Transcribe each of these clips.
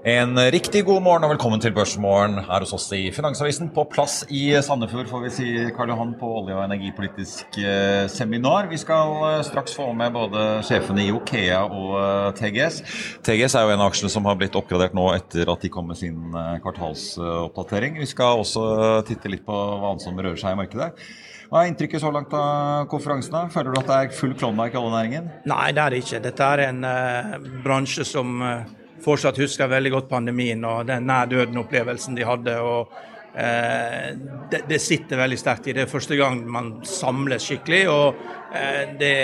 En riktig god morgen og velkommen til Børsmorgen her hos oss i Finansavisen. På plass i Sandefjord, får vi si, Karl Johan, på olje- og energipolitisk eh, seminar. Vi skal eh, straks få med både sjefene i Okea og eh, TGS. TGS er jo en av aksjene som har blitt oppgradert nå etter at de kom med sin kvartalsoppdatering. Vi skal også titte litt på hva annet som rører seg i markedet. Hva er inntrykket så langt av konferansen? da? Føler du at det er full klonmark i oljenæringen? Nei, det er det ikke. Dette er en uh, bransje som uh, fortsatt husker veldig godt pandemien og den nær døden-opplevelsen de hadde. og eh, det, det, sitter veldig sterkt i. Det er første gang man samles skikkelig. og eh, det,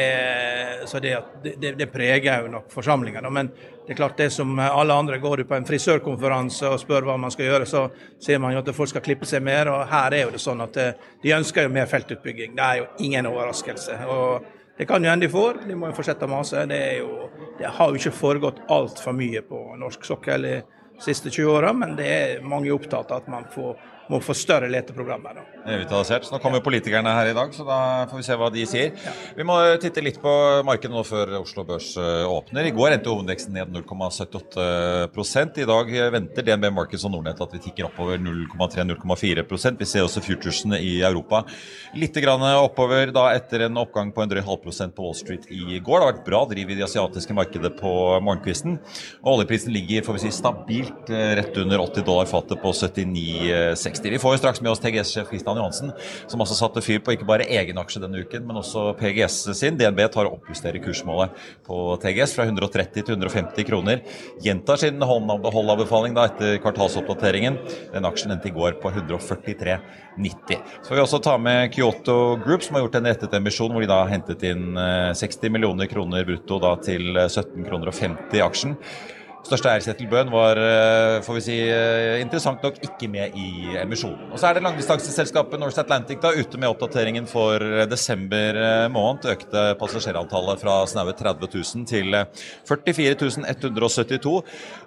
Så det, det, det preger jo nok forsamlingene. Men det er klart det som alle andre går på en frisørkonferanse og spør hva man skal gjøre, så ser man jo at folk skal klippe seg mer. og Her er jo det sånn at eh, de ønsker jo mer feltutbygging. Det er jo ingen overraskelse. og det kan jo hende de får, de må jo fortsette å mase. Det, jo, det har jo ikke foregått altfor mye på norsk sokkel de siste 20 åra, men det er mange opptatt av at man får må få større leteprogrammer. Revitalisert. Nå kommer politikerne her i dag, så da får vi se hva de sier. Ja. Vi må titte litt på markedet nå før Oslo Børs eh, åpner. I går endte hovedveksten ned 0,78 I dag venter DNB Markets og Nordnett at vi tikker oppover 0,3-0,4 Vi ser også futuresene i Europa litt oppover da etter en oppgang på en drøy halvprosent på Wall Street i går. Det har vært bra driv i det asiatiske markedet på morgenkvisten. Og oljeprisen ligger får vi si, stabilt eh, rett under 80 dollar fatet på 79,60. 60. Vi får jo straks med oss TGS-sjef Kristian Johansen, som også satte fyr på ikke bare egen aksje denne uken, men også PGS sin. DNB tar og oppjusterer kursmålet på TGS fra 130 til 150 kroner. Gjentar sin holdanbefaling etter kvartalsoppdateringen. Den aksjen endte i går på 143,90. Så får vi også ta med Kyoto Group, som har gjort en rettet emisjon hvor de da hentet inn 60 eh, millioner kroner brutto da til 17 kroner og 50 aksjen. Største eiersettel Bøhn var eh, får vi si, eh, interessant nok ikke med i emisjonen. Og Så er det langdistanseselskapet North Atlantic da, ute med oppdateringen for desember eh, måned. Økte passasjerantallet fra snaue 30 000 til 44 172.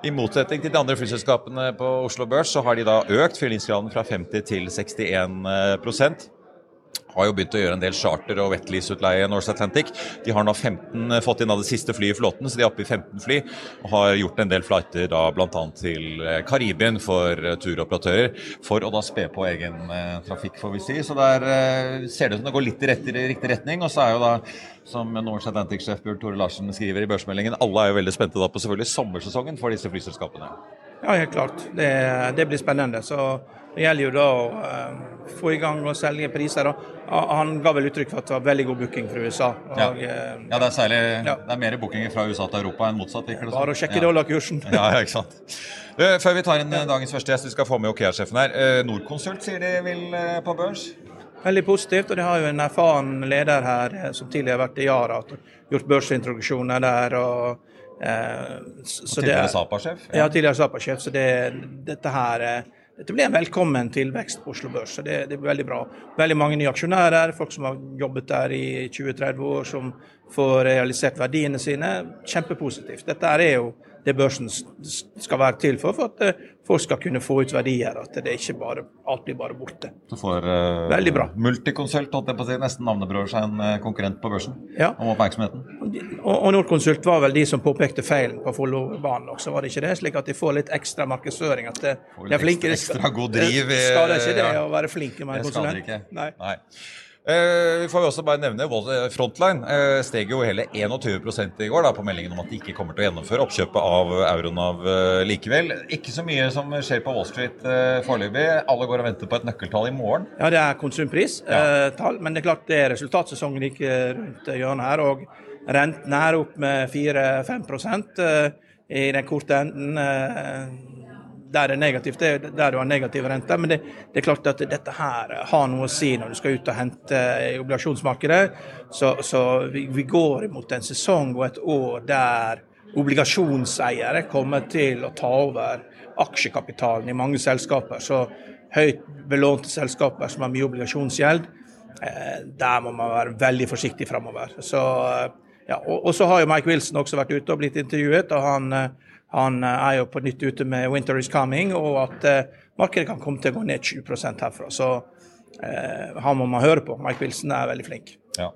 I motsetning til de andre flyselskapene på Oslo Børs, så har de da økt fyllingsgraden fra 50 til 61 har jo begynt å gjøre en del charter- og wetlease-utleie Norse Atlantic. De har nå 15, eh, fått inn av det siste flyet i flåten, så de er oppe i 15 fly. Og har gjort en del flighter da bl.a. til eh, Karibien for uh, turoperatører. For å da spe på egen trafikk, får vi si. Så der ser det ut som det går litt i, rett, i riktig retning. Og så er jo da som Norse Atlantic-sjef Bjørn Tore Larsen skriver i børsmeldingen, alle er jo veldig spente da på selvfølgelig sommersesongen for disse flyselskapene. Ja, helt klart. Det, det blir spennende. Så det gjelder jo da å uh, få i gang og selge priser. Da. Han ga vel uttrykk for at det var veldig god booking fra USA. Og, ja. Uh, ja. det er særlig ja. det er mer bookinger fra USA til Europa enn motsatt. Ikke det Bare å sjekke ja. dollarkursen. ja, ikke sant. Før vi tar inn dagens første gjest, vi skal få med OKEA-sjefen her. Norconsult sier de vil på børs? Veldig positivt, og de har jo en erfaren leder her som tidligere har vært i Yara. Gjort børsintroduksjoner der. og Eh, tidligere Sapa-sjef? Ja. ja, tidligere Sapa-sjef. Så det, dette her dette blir en velkommen tilvekst på Oslo Børs. Det, det blir veldig bra. Veldig mange nye aksjonærer, folk som har jobbet der i 20-30 år, som får realisert verdiene sine, kjempepositivt. Dette er jo det børsen skal være til for, for at eh, folk skal kunne få ut verdier. At det ikke bare, alt blir bare borte. Du får uh. Multiconsult, holdt jeg på å si, nesten navnebror seg en uh, konkurrent på børsen ja. om oppmerksomheten. Og, og Norconsult var vel de som påpekte feilen på Follobanen også, var det ikke det? Slik at de får litt ekstra markedsføring. At det, de er flinke. Ekstra, ekstra god driv. Skader ikke det ja. å være flink med en konsulent? Det skader ikke. Nei. Nei. Eh, vi får også bare nevne Frontline eh, steg jo hele 21% i går da, på meldingen om at de ikke kommer til å gjennomføre oppkjøpet av Euronav eh, likevel. Ikke så mye som skjer på Wall Street eh, foreløpig. Alle går og venter på et nøkkeltall i morgen. Ja, det er konsumpristall, ja. men det er klart det er resultatsesongen like rundt hjørnet her. og Renten er opp med 4-5% i den korte enden der er negativt, det er der du har negativ rente. Men det, det, er klart at dette her har noe å si når du skal ut og hente i obligasjonsmarkedet. Så, så vi, vi, går imot en sesong og et år der obligasjonseiere kommer til å ta over aksjekapitalen i mange selskaper. Så høyt belånte selskaper som har mye obligasjonsgjeld, eh, der må man være veldig forsiktig framover. Så, ja, og, og, så har jo Mike Wilson også vært ute og blitt intervjuet. og han eh, han eh, er jo på nytt ute med 'Winter is coming', og at eh, markedet kan komme til å gå ned 20% herfra. Så eh, han må man høre på. Mike Wilson er veldig flink. Ja.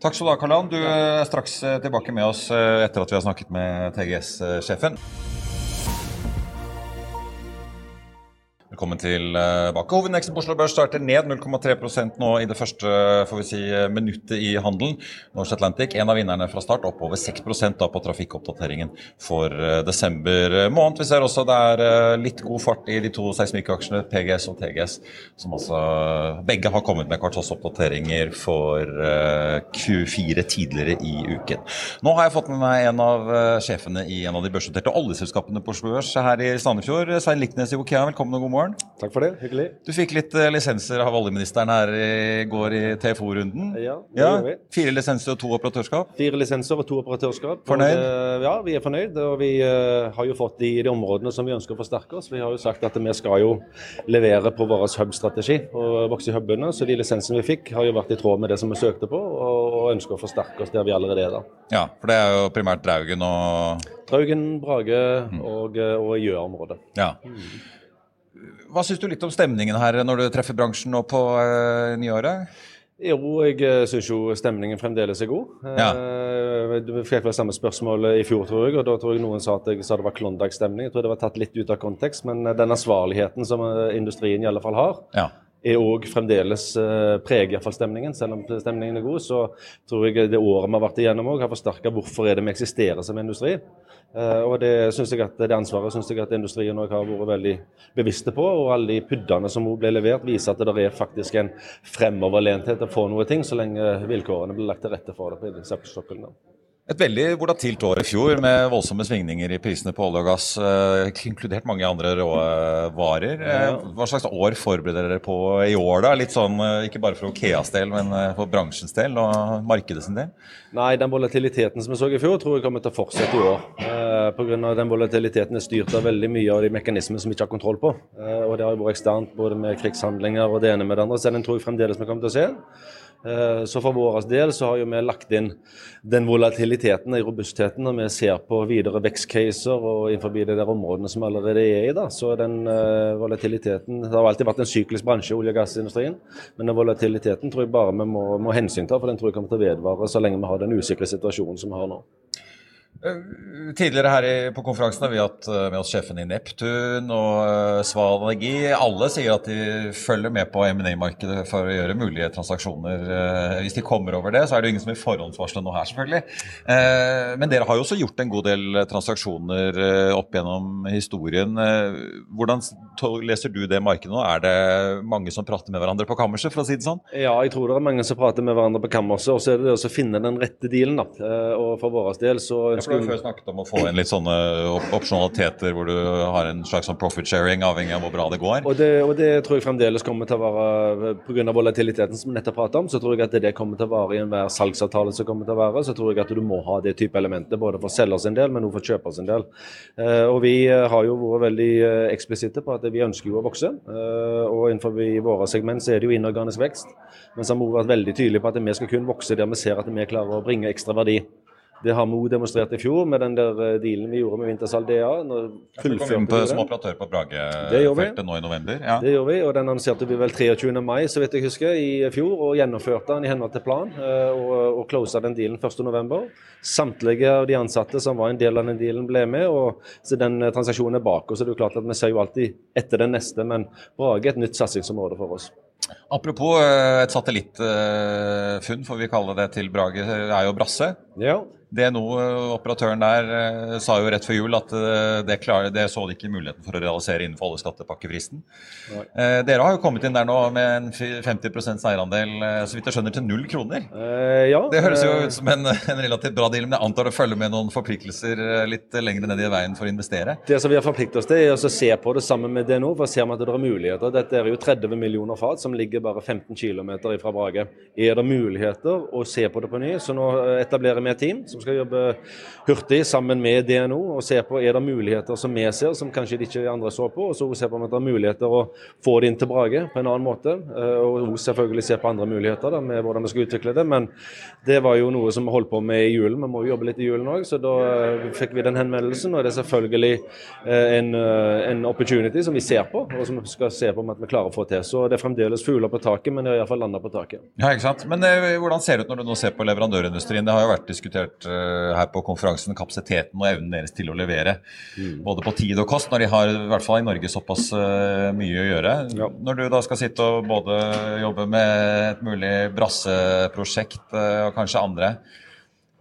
Takk skal du ha, Karl-An. Du er straks tilbake med oss etter at vi har snakket med TGS-sjefen. Velkommen tilbake. Hovedindeksen på Oslo Børs starter ned 0,3% nå i det første får vi si, minuttet i handelen. Norse Atlantic, en av vinnerne fra start, opp over 6 da på trafikkoppdateringen for eh, desember måned. Vi ser også det er eh, litt god fart i de to seismikkaksjene, PGS og TGS, som altså begge har kommet med kvartalsoppdateringer for eh, Q4 tidligere i uken. Nå har jeg fått med meg en av sjefene i en av de børsnoterte oljeselskapene på Oslo Børs her i Sandefjord. Svein Liknes i Okea, velkommen og god morgen morgen. Takk for det, hyggelig. Du fikk litt uh, lisenser av oljeministeren her i går i TFO-runden. Ja, det ja. vi. Fire lisenser og to operatørskap? Fire lisenser og to operatørskap. Fornøyd? Og, uh, ja, vi er fornøyd. Og vi uh, har jo fått de, de områdene som vi ønsker å forsterke oss. Vi har jo sagt at vi skal jo levere på vår hub-strategi og vokse i hubene. Så de lisensene vi fikk har jo vært i tråd med det som vi søkte på, og, og ønsker å forsterke oss der vi allerede er. da. Ja, for det er jo primært Draugen og Draugen, Brage mm. og, og Gjøa-området. Ja. Hva syns du litt om stemningen her når du treffer bransjen nå på uh, nyåret? Jo, jeg uh, syns jo stemningen fremdeles er god. Ja. Uh, du fikk vel samme spørsmål i fjor, tror jeg, og da tror jeg noen sa at jeg sa det var Klondyke-stemning. Jeg tror det var tatt litt ut av kontekst, men den ansvarligheten som industrien i alle fall har, ja. Er òg fremdeles uh, preger iallfall stemningen. Selv om stemningen er god, så tror jeg det året vi har vært igjennom òg, har forsterka hvorfor er det vi eksisterer som industri. Uh, og det, synes jeg at det ansvaret syns jeg at industrien har vært veldig bevisste på. Og alle de puddene som ble levert, viser at det er faktisk en fremoverlenthet å få noe ting, så lenge vilkårene blir lagt til rette for det på. Et veldig volatilt år i fjor med voldsomme svingninger i prisene på olje og gass, eh, inkludert mange andre råvarer. Eh, hva slags år forbereder dere på i år, da? Litt sånn, eh, Ikke bare for Okeas del, men for bransjens del og markedets del? Nei, den volatiliteten som vi så i fjor, tror jeg kommer til å fortsette i år. Eh, Pga. den volatiliteten er styrt av veldig mye av de mekanismene som vi ikke har kontroll på. Eh, og det har jo vært eksternt både med krigshandlinger og det ene med det andre, så den tror jeg fremdeles vi kommer til å se. Eh, så for vår del så har vi lagt inn den volatiliteten i robustheten når vi ser på videre vekstcaser og innenfor de der områdene som allerede er i. da. Så den uh, volatiliteten Det har alltid vært en syklisk bransje, olje- og gassindustrien. Men den volatiliteten tror jeg bare vi må, må hensynta, for den tror jeg kommer til å vedvare så lenge vi har den usikre situasjonen som vi har nå. Eh, tidligere her på konferansen har vi hatt eh, med oss sjefen i Neptun og uh, Sval Energi. Alle sier at de følger med på M&A-markedet for å gjøre mulige transaksjoner. hvis de kommer over det, så er det jo ingen som vil forhåndsvarsle noe her, selvfølgelig. men dere har jo også gjort en god del transaksjoner opp gjennom historien. hvordan leser du det markedet nå? Er det mange som prater med hverandre på kammerset, for å si det sånn? Ja, jeg tror det er mange som prater med hverandre på kammerset. Og så er det det å finne den rette dealen, da. og for vår del så ønsker for Du har før snakket om å få inn litt sånne opsjonaliteter hvor du har en slags sånn profit sharing, avhengig av hvor bra det går. Og det, og det tror jeg fremdeles kommer til å være pga. volatiliteten som vi nettopp pratet om, så tror jeg at det kommer til å være i enhver salgsavtale som kommer til å være. Så tror jeg at du må ha det type elementet, både for selger sin del, men også for kjøper sin del. Uh, og vi har jo vært veldig uh, eksplisitte på at vi ønsker jo å vokse. Og innenfor våre segment så er det jo inorganisk vekst. Men så har vi vært veldig tydelige på at vi skal kun vokse der vi ser at vi klarer å bringe ekstra verdi. Det har Mo demonstrert i fjor med den der eh, dealen vi gjorde med Vintersal DA. Fullførte som operatør på Brage-feltet nå i november. Ja. Det gjorde vi, og den annonserte vi vel 23. mai så vidt jeg husker, i fjor. Og gjennomførte den i henhold til plan, eh, og, og closa den dealen 1.11. Samtlige av de ansatte som var en del av den dealen, ble med. og så Den eh, transaksjonen er bak oss. Det er klart at Vi ser jo alltid etter den neste, men Brage er et nytt satsingsområde for oss. Apropos et satellittfunn, får vi kalle det, til Brage, er jo Brasse. Ja. noe operatøren der eh, sa jo rett før jul at eh, det, klar, det, så de ikke muligheten for å realisere innenfor alle skattepakkefristen. Eh, dere har jo kommet inn der nå med en 50 eierandel, eh, så vidt jeg skjønner, til null kroner. Eh, ja, det høres jo ut som en, en, relativt bra deal, men jeg antar det følger med noen forpliktelser litt lenger ned i veien for å investere? Det som vi har forpliktet oss til, er å se på det sammen med DNO, for å se om at det er muligheter. Dette er jo 30 millioner fat som ligger bare 15 km fra Brage. Er det muligheter å se på det på ny? Så nå etablerer vi et team. som skal jobbe hurtig sammen med DNO og se på er det muligheter som vi ser, som kanskje de ikke andre så på. Og så se på om det er muligheter å få det inn til Brage på en annen måte. Eh, og selvfølgelig se på andre muligheter da, med hvordan vi skal utvikle det. Men det var jo noe som vi holdt på med i julen. Vi må jo jobbe litt i julen òg, så da eh, fikk vi den henvendelsen. Og det er selvfølgelig eh, en, en opportunity som vi ser på, og som vi skal se på om at vi klarer å få til. Så det er fremdeles fugler på taket, men det er iallfall landa på taket. Ja, ikke sant. Men hvordan ser det ut når du nå ser på leverandørindustrien? Det har jo vært diskutert Eh, her på konferansen kapasiteten og evnen deres til å levere. Mm. Både på tid og kost, når de har i hvert fall i Norge såpass uh, mye å gjøre. Ja. Når du da skal sitte og både jobbe med et mulig brasseprosjekt uh, og kanskje andre,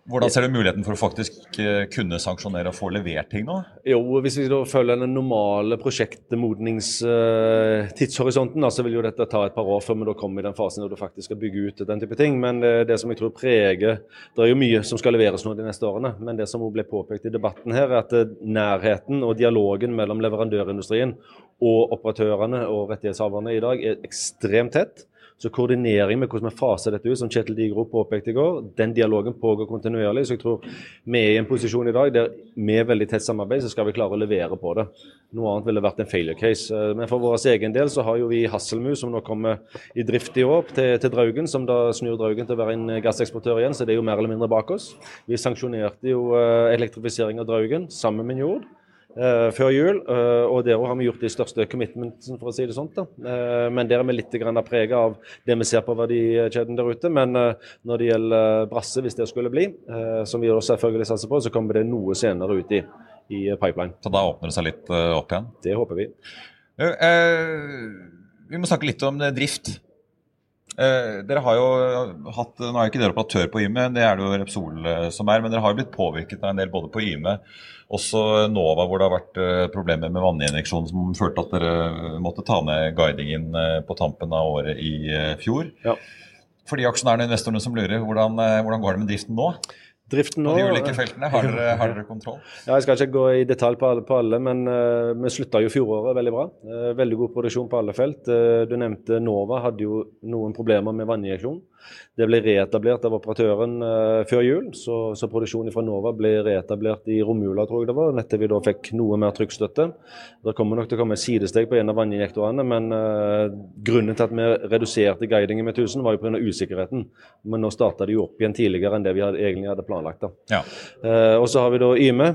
hvordan ser du muligheten for å faktisk eh, kunne sanksjonere og få levert ting nå? Jo, Hvis vi følger den normale prosjektmodningstidshorisonten, så vil jo dette ta et par år før vi da kommer i den fasen hvor du faktisk skal bygge ut den type ting. Men det, det, som jeg tror preger Det er jo mye som skal leveres nå de neste årene. Men det som ble påpekt i debatten her, er at eh, nærheten og dialogen mellom leverandørindustrien og operatørene og rettighetshaverne i dag er ekstremt tett. Så koordinering med hvordan vi faser dette ut, som Kjetil Digro påpekte i går, den dialogen pågår kontinuerlig. Så jeg tror vi er i en posisjon i dag der med veldig tett samarbeid så skal vi klare å levere på det. Noe annet ville vært en failure case. Eh, men for vår egen del så har jo vi Hasselmus, som nå kommer i drift i år, til, til Draugen, som da snur Draugen til å være en gasseksportør igjen. Så det er jo mer eller mindre bak oss. Vi sanksjonerte jo eh, elektrifisering av Draugen sammen med Njord uh, før jul. Uh, og der har vi gjort de største commitmentene, for å si det sånn. Uh, men der er vi litt prega av det vi ser på verdikjeden der ute. Men når det gjelder Brasse, hvis det skulle bli, som vi også selvfølgelig satser på, så kommer det noe senere ut i, i pipeline. Så da åpner det seg litt opp igjen? Det håper vi. vi må snakke litt om drift. Eh, dere har jo hatt, Nå er ikke dere operatør på Yme, det er det jo Repsol som er. Men dere har jo blitt påvirket av en del både på Yme også Nova, hvor det har vært eh, problemer med vanninjeksjon som førte at dere måtte ta ned guidingen eh, på tampen av året i eh, fjor. Ja. For de aksjonærene og investorene som lurer, hvordan, hvordan går det med driften nå? Driften nå. På de ulike feltene, har dere, har dere, kontroll? Ja, Jeg skal ikke gå i detalj på alle, på alle men uh, vi slutta jo fjoråret veldig bra. Uh, veldig god produksjon på alle felt. Uh, du nevnte Nova hadde jo noen problemer med vanninjeksjon. Det ble reetablert av operatøren før jul, så, så, produksjonen fra Nova ble reetablert i romjula, tror jeg det var, nettil vi da fikk noe mer trykkstøtte. Det kommer nok til å komme et sidesteg på en av vanninjektorene, men grunnen til at vi reduserte guidingen med 1000, var jo pga. usikkerheten. Men nå starta de jo opp igjen tidligere enn det vi hadde, egentlig hadde planlagt. Da. Ja. Eh, og så har vi da Yme,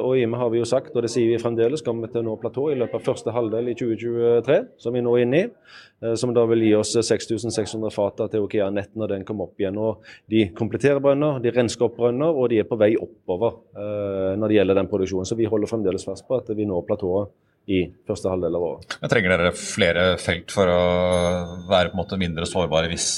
og Yme har vi jo sagt, og det sier vi fremdeles, kommer til å nå platå i løpet av første halvdel i 2023, som vi nå er inne i. Som da vil gi oss 6600 fat til OKEA nett når den kommer opp igjen. og De kompletterer brønner, de rensker opp brønner, og de er på vei oppover uh, når det gjelder den produksjonen. Så vi holder fremdeles fast på at vi når platået i første halvdel av året. Men trenger dere flere felt for å være på en måte mindre sårbare hvis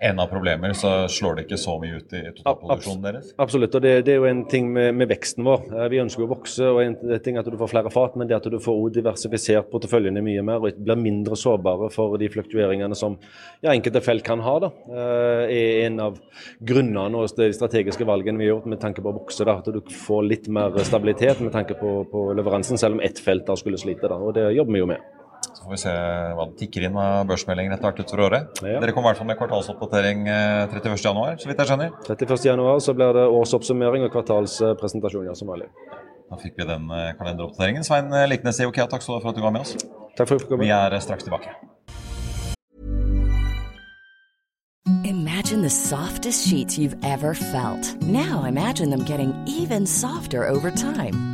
enden av problemer, så slår det ikke så mye ut i totalproduksjonen deres? Absolutt, og det, det, er jo en ting med, med, veksten vår. Eh, vi ønsker å vokse, og en ting er at du får flere fat, men det at du får diversifisert porteføljene mye mer og blir mindre sårbare for de fluktueringene som ja, enkelte felt kan ha, da, eh, er en av grunnene og de strategiske valgene vi har gjort med tanke på å vokse. Da, at du får litt mer stabilitet med tanke på, på leveransen, selv om ett felt da skulle slite. Da, og Det jobber vi jo med. Så får vi se hva det tikker inn av børsmeldinger etter hvert utover året. Ja. Dere kommer i hvert fall med kvartalsoppdatering 31.1, eh, så vidt jeg skjønner? 31.1 så blir det årsoppsummering og kvartalspresentasjon, ja, som vanlig. Da fikk vi den eh, kalenderoppdateringen. Svein eh, Liknes i OKEA, takk for at du var med oss. Takk for at du kom. Vi er straks tilbake. Imagine the softest sheets you've ever felt. Now imagine them getting even softer over time.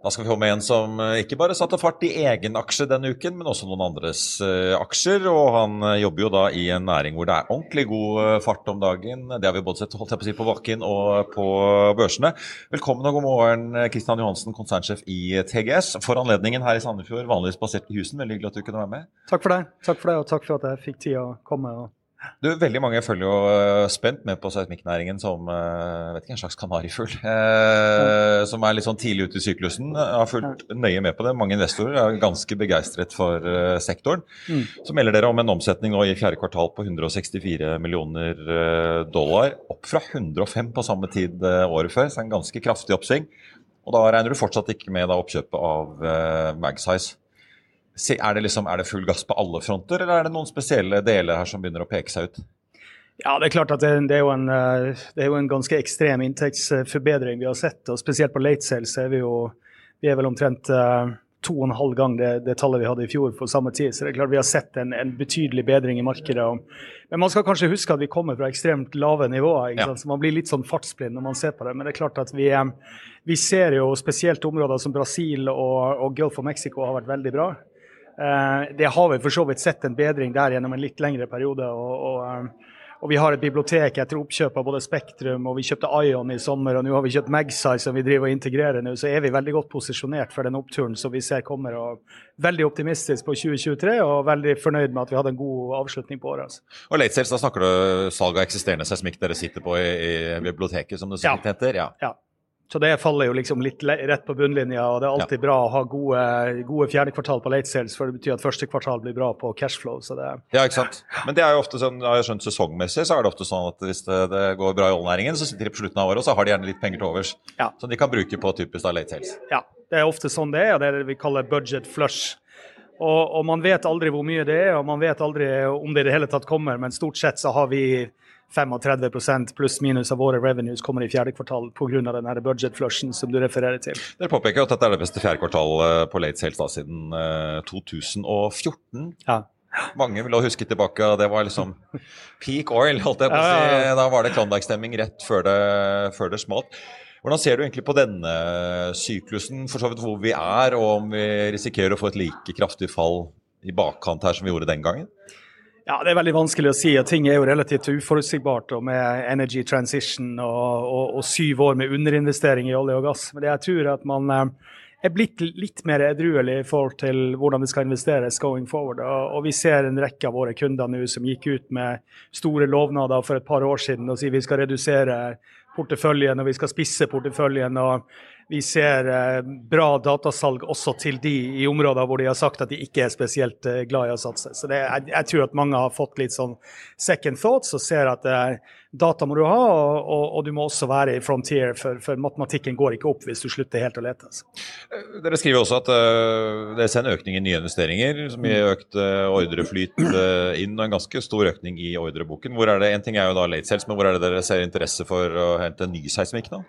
Da skal vi få med en som eh, ikke bare satte fart i egen aksje denne uken, men også noen andres uh, aksjer. Og han uh, jobber jo da i en næring hvor det er ordentlig god fart om dagen. Det har vi både sett holdt jeg på, å si, på bakken og på børsene. Velkommen og god morgen, Kristian Johansen, konsernsjef i TGS. For anledningen her i Sandefjord, vanligvis basert i Husen. Veldig hyggelig at du kunne være med. Takk for det, takk for det, og takk for at jeg fikk tid å komme. og du, veldig mange følger jo uh, spent med på seismikknæringen som uh, vet ikke, en slags kanarifugl. Eh, som er litt sånn tidlig ute i syklusen. Jeg har fulgt nøye med på det. Mange investorer er ganske begeistret for sektoren. Mm. Så melder dere om en omsetning nå i fjerde kvartal på 164 millioner dollar. Opp fra 105 på samme tid året før, så en ganske kraftig oppsving. Og da regner du fortsatt ikke med da, oppkjøpet av Magsize. Er det, liksom, er det full gass på alle fronter, eller er det noen spesielle deler her som begynner å peke seg ut? Ja, Det er klart at det, det, er en, eh, det, er jo en, ganske ekstrem inntektsforbedring vi har sett. og Spesielt på late sales er vi jo vi er vel omtrent uh, to og en halv gang det, det, tallet vi hadde i fjor for samme tid. Så det er klart vi har sett en, en betydelig bedring i markedet. men man skal kanskje huske at vi kommer fra ekstremt lave nivåer. Ja. Så man blir litt sånn fartsblind når man ser på det. Men det er klart at vi, eh, vi ser jo spesielt områder som Brasil og, og Gulf of Mexico har vært veldig bra. Eh, det har vi for så vidt sett en bedring der gjennom en litt lengre periode. og, og eh, og vi har et bibliotek etter oppkjøp av både Spektrum og vi kjøpte Ion i sommer. Og nå har vi kjøpt Magsize som vi driver og integrerer nå. Så er vi veldig godt posisjonert for den oppturen som vi ser kommer. og Veldig optimistisk på 2023 og veldig fornøyd med at vi hadde en god avslutning på året. Altså. Og late sales, da snakker du salg av eksisterende seismikk dere sitter på i, i biblioteket, som det så ja. heter? Ja. ja. Så det faller jo liksom litt rett på bunnlinja, og det er alltid ja. bra å ha gode, gode fjerde kvartal på late sales, for det betyr at første kvartal blir bra på cashflow. Så det ja, ikke sant. Men det er jo ofte sånn, jeg har skjønt sesongmessig, så er det ofte sånn at hvis det, det går bra i oljenæringen, så sitter de på slutten av året, og så har de gjerne litt penger til overs. Ja. Som de kan bruke på typisk da late sales. Ja, det er ofte sånn det er, og det er det vi kaller budget flush. Og, og man vet aldri hvor mye det er, og man vet aldri om det i det hele tatt kommer, men stort sett så har vi 35% pluss minus av våre revenues kommer i fjerde kvartal pga. den budget-flushen som du refererer til. Dere påpeker at dette er det beste fjerde kvartal eh, på late sales da, siden 2014. Eh, ja. Mange vil huske tilbake, det var liksom peak oil, holdt jeg på å si. Da var det Klondyke-stemming rett før det, før det smalt. Hvordan ser du egentlig på denne syklusen, for så vidt hvor vi er, og om vi risikerer å få et like kraftig fall i bakkant her som vi gjorde den gangen? Ja, Det er veldig vanskelig å si. og Ting er jo relativt uforutsigbart og med energy transition og, og, og syv år med underinvestering i olje og gass. Men jeg tror at man eh, er blitt litt mer edruelig i forhold til hvordan det skal investeres going forward. Og vi ser en rekke av våre kunder nå som gikk ut med store lovnader for et par år siden og sier vi skal redusere porteføljen og vi skal spisse porteføljen. og vi ser eh, bra datasalg også til de i områder hvor de har sagt at de ikke er spesielt eh, glad i å satse. Så det, jeg, jeg, tror at mange har fått litt sånn second thoughts og ser at eh, data må du ha, og, og, og, du må også være i frontier, for, for, matematikken går ikke opp hvis du slutter helt å lete. Altså. Dere skriver også at uh, dere ser en økning i nye investeringer, som gir økt uh, ordreflyt uh, inn, og en ganske stor økning i ordreboken. Hvor er det, En ting er jo da late sales, men hvor er det dere ser interesse for å hente ny seismikk nå?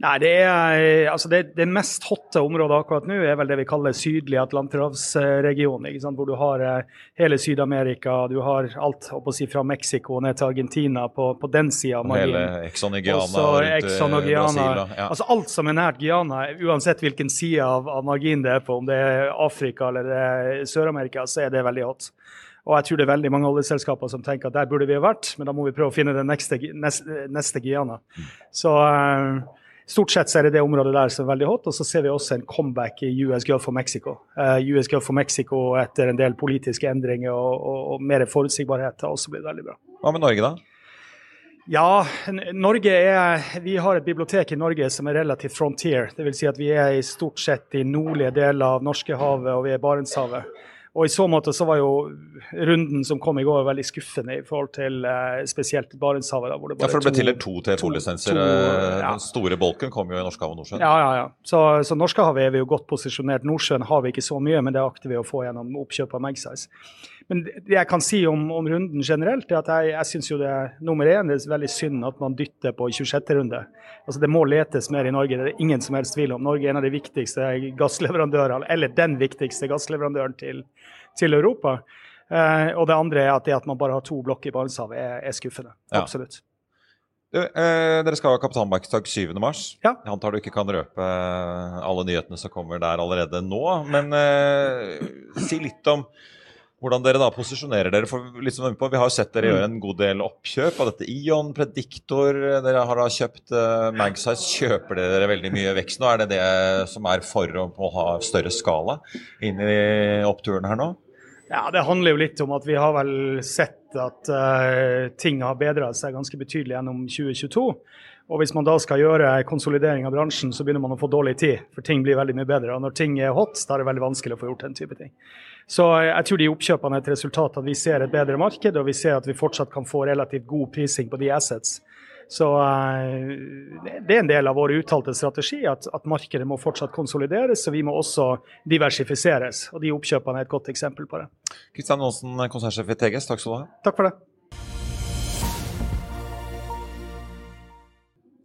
Nei, det, er, eh, altså det, det, mest hotte området akkurat nå er vel det vi kaller sydlig atlanterhavsregion. Hvor du har eh, hele Syd-Amerika, du har alt si, fra Mexico ned til Argentina på, på den sida. Hele og Guiana. Også Exxon og Guyana. Brasil, ja. Altså alt som er nært Guiana, uansett hvilken side av, av marginen det er på, om det er Afrika eller Sør-Amerika, så er det veldig hot. Og jeg tror det er veldig mange oljeselskaper som tenker at der burde vi ha vært, men da må vi prøve å finne den neste, neste, neste Guyana. Mm. Så uh, Stort sett så er det det området der som er veldig hot. Og så ser vi også en comeback i US Gulf for Mexico. Uh, eh, US Gulf for Mexico etter en del politiske endringer og, og, og mer forutsigbarhet har også blitt veldig bra. Hva med Norge, da? Ja, Norge er, Vi har et bibliotek i Norge som er relativt frontier. Dvs. Si at vi er i stort sett i nordlige deler av Norskehavet og vi er i Barentshavet. Og I så måte så var jo runden som kom i går, veldig skuffende i forhold til eh, spesielt Barentshavet. hvor det bare Ja, for det ble tildelt to TFO-lisenser. Eh, ja. Den store bolken kom jo i Norskehavet og Nordsjøen. Ja, ja, ja. Så, så Norskehavet er vi jo godt posisjonert. Nordsjøen har vi ikke så mye, men det akter vi å få gjennom oppkjøp av Magsize. Men det jeg kan si om, om runden generelt, er at jeg, jeg syns jo det er nummer én det er veldig synd at man dytter på 26. runde. Altså Det må letes mer i Norge, det er ingen som helst tvil om. Norge er en av de viktigste gassleverandørene, eller den viktigste gassleverandøren til, til Europa. Eh, og det andre er at det at man bare har to blokker i Barentshavet, er, er skuffende. Ja. Absolutt. Du, eh, dere skal ha kapitalmarkedsdag 7.3. Ja. Jeg antar du ikke kan røpe eh, alle nyhetene som kommer der allerede nå. Men eh, si litt om hvordan dere da posisjonerer dere. for liksom, Vi har jo sett dere gjøre en god del oppkjøp av dette Ion, Prediktor. Dere har da kjøpt uh, Magsize. Kjøper dere veldig mye vekst nå? Er det det som er for å, å ha større skala inn i oppturen her nå? Ja, Det handler jo litt om at vi har vel sett at uh, ting har bedra seg ganske betydelig gjennom 2022. Og hvis man da skal gjøre konsolidering av bransjen, så begynner man å få dårlig tid. For ting blir veldig mye bedre. Og når ting er hot, da er det veldig vanskelig å få gjort den type ting. Så jeg tror de oppkjøpene er et resultat at vi ser et bedre marked, og vi ser at vi fortsatt kan få relativt god prising på de assets. Så uh, det er en del av vår uttalte strategi at, at, markedet må fortsatt konsolideres, og vi må også diversifiseres. Og de oppkjøpene er et godt eksempel på det. Kristian Aasen, konsernsjef i TGS, takk skal du ha. Takk for det.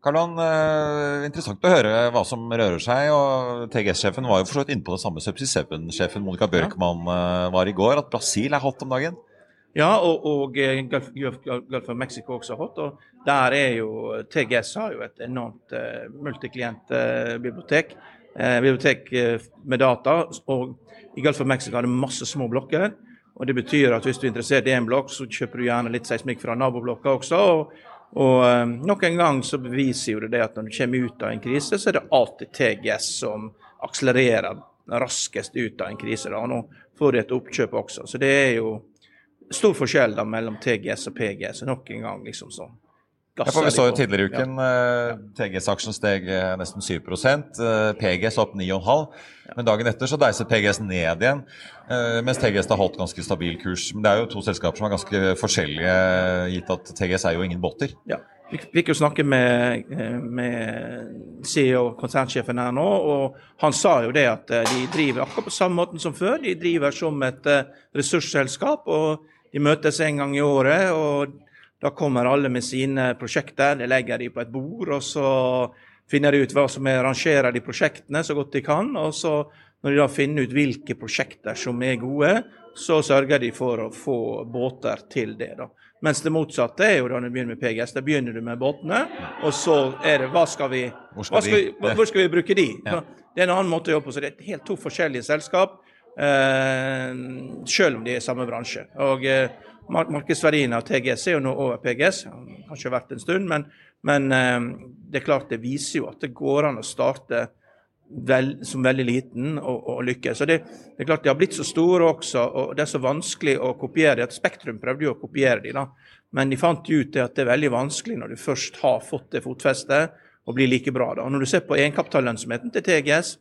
Karl eh, interessant å høre hva som rører seg. og TGS-sjefen var jo for så vidt inne på det samme. Subsea 7-sjefen Monica Bjørkmann. Eh, var i går. At Brasil er hot om dagen. Ja, og, og eh, Gulf, Gulf, of Mexico også hot. og der er jo TGS har jo et enormt uh, multiklient-bibliotek. Uh, med data. og I Gulf of Mexico har det masse små blokker. og Det betyr at hvis du er interessert i én blokk, så kjøper du gjerne litt seismikk fra naboblokka også. og og noen Nok en gang så beviser jo det, det at når du kommer ut av en krise, så er det alltid TGS som akselererer raskest ut av en krise. Da. Og nå får du et oppkjøp også. Så det er jo stor forskjell da mellom TGS og PGS. Nok en gang liksom sånn. Ja, for Vi så jo tidligere i uken ja. uh, TGS-aksjen steg uh, nesten 7 uh, PGS opp 9,5 Men dagen etter så deiset PGS ned igjen, mens TGS har holdt ganske stabil kurs. Men det er jo to selskaper som er ganske forskjellige, gitt at TGS er jo ingen båter. Ja. Vi fikk jo snakke med, med CEO, konsernsjefen her nå, og han sa jo det at de driver akkurat på samme måten som før. De driver som et ressursselskap, og de møtes en gang i året. og da kommer alle med sine prosjekter, det legger de på et bord, og så finner de ut hva som er, rangerer de prosjektene så godt de kan. Og så når de da finner ut hvilke prosjekter som er gode, så sørger de for å få båter til det. da. Mens det motsatte er jo da du begynner med PGS. Da begynner du med båtene, og så er det hva skal vi, Hvor skal skal vi, hvor skal vi bruke de? Ja. Det er en annen måte å jobbe på. så Det er helt to forskjellige selskap, eh, selv om de er i samme bransje. Og eh, Markedsverdien av TGS er jo nå over PGS, kanskje vært en stund, men, men eh, det er klart det viser jo at det går an å starte vel, som veldig liten og, og lykkes. Det, det er klart De har blitt så store også, og det er så vanskelig å kopiere. at Spektrum prøvde jo å kopiere de da, men de fant ut det at det er veldig vanskelig når du først har fått det fotfestet, å bli like bra. da. Og Når du ser på egenkapitallønnsomheten til TGS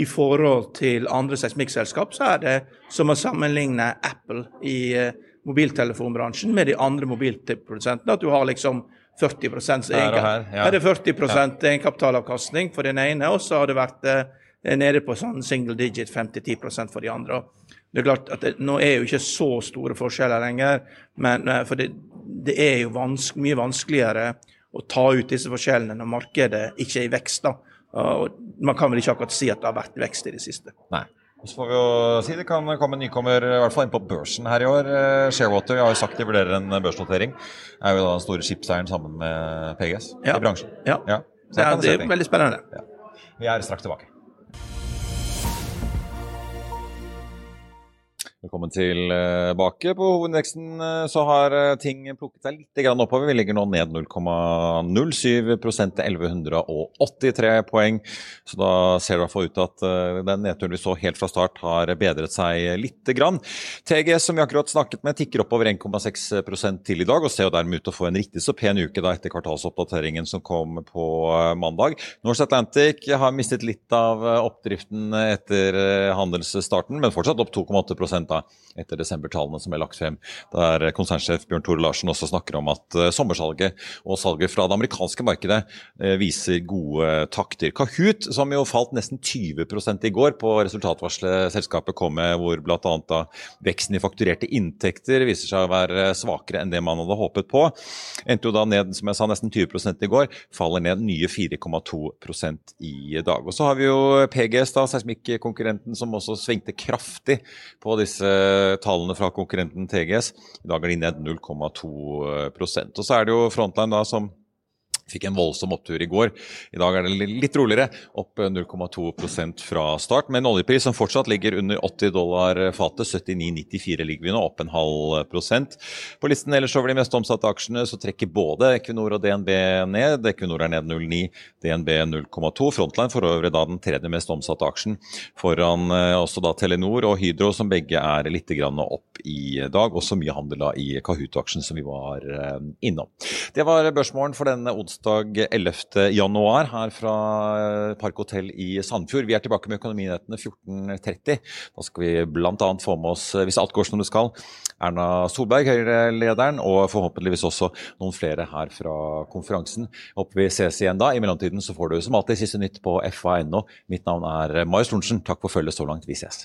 i forhold til andre seismikkselskap, så er det som å sammenligne Apple i eh, mobiltelefonbransjen med de andre mobilprodusentene. At du har liksom 40 Her og her, ja. Er det 40 egenkapitalavkastning for den ene, og så har det vært eh, nede på sånn single digit 5-10 for de andre. Det er klart at det, Nå er jo ikke så store forskjeller lenger, men, eh, for det, det er jo vanske, mye vanskeligere å ta ut disse forskjellene når markedet ikke er i vekst. da. Og Man kan vel ikke akkurat si at det har vært vekst i det siste. Nei. Så får vi jo si det kan komme en nykommer i hvert fall inn på børsen her i år. Eh, Sharewater jeg har jo sagt de vurderer en børsnotering. Er jo da den store skipseieren sammen med PGS Ja. i bransjen. Ja, Ja, det er det er veldig spennende. Vi er straks tilbake. Velkommen tilbake. På hovedveksten eh, så har eh, ting plukket seg litt oppover. Vi ligger nå ned 0,07% til 1183 poeng. Så da ser det i hvert fall ut at eh, den nedturen vi så helt fra start har bedret seg litt. TGS som vi akkurat snakket med tikker oppover 1,6 til i dag, og ser jo dermed ut til å få en riktig så pen uke da etter kvartalsoppdateringen som kom på eh, mandag. Norse Atlantic har mistet litt av eh, oppdriften etter eh, handelsstarten, men fortsatt opp 2,8 da, etter desembertallene som er lagt frem. Der konsernsjef Bjørn Tore Larsen også snakker om at eh, sommersalget og salget fra det amerikanske markedet eh, viser gode takter. Kahoot, som jo falt nesten 20 i går på resultatvarselet selskapet kom med, hvor bl.a. veksten i fakturerte inntekter viser seg å være svakere enn det man hadde håpet på. Endte jo da ned, som jeg sa, nesten 20 i går, faller ned nye 4,2% i dag. Og så har vi jo PGS, da, seismikkonkurrenten, som også svingte kraftig på disse tallene fra konkurrenten TGS. I dag er de ned 0,2% Og så er det jo Frontline da som fikk en voldsom opptur i går. I dag er det litt roligere, opp 0,2% fra start. Med en oljepris som fortsatt ligger under 80 dollar fatet, 79,94 ligger vi nå, opp en halv prosent. På listen ellers over de mest omsatte aksjene så trekker både Equinor og DNB ned. Equinor er ned 0,9, DNB 0,2. Frontline for øvrig da den tredje mest omsatte aksjen, foran eh, også da Telenor og Hydro, som begge er litt grann opp i dag. Også mye handel i Kahoot-aksjen som vi var eh, innom. Det var børsmålen for denne onsdag 11. januar her fra eh, Park Hotell i Sandfjord. Vi er tilbake med Økonominyhetene 14.30. Da skal vi bl.a. få med oss, eh, hvis alt går som det skal, Erna Solberg, Høyre-lederen, og forhåpentligvis også noen flere her fra konferansen. Håper vi ses igjen da. I mellomtiden så får du som alltid siste nytt på fa.no. Mitt navn er Marius Lorentzen. Takk for følget så langt. Vi ses.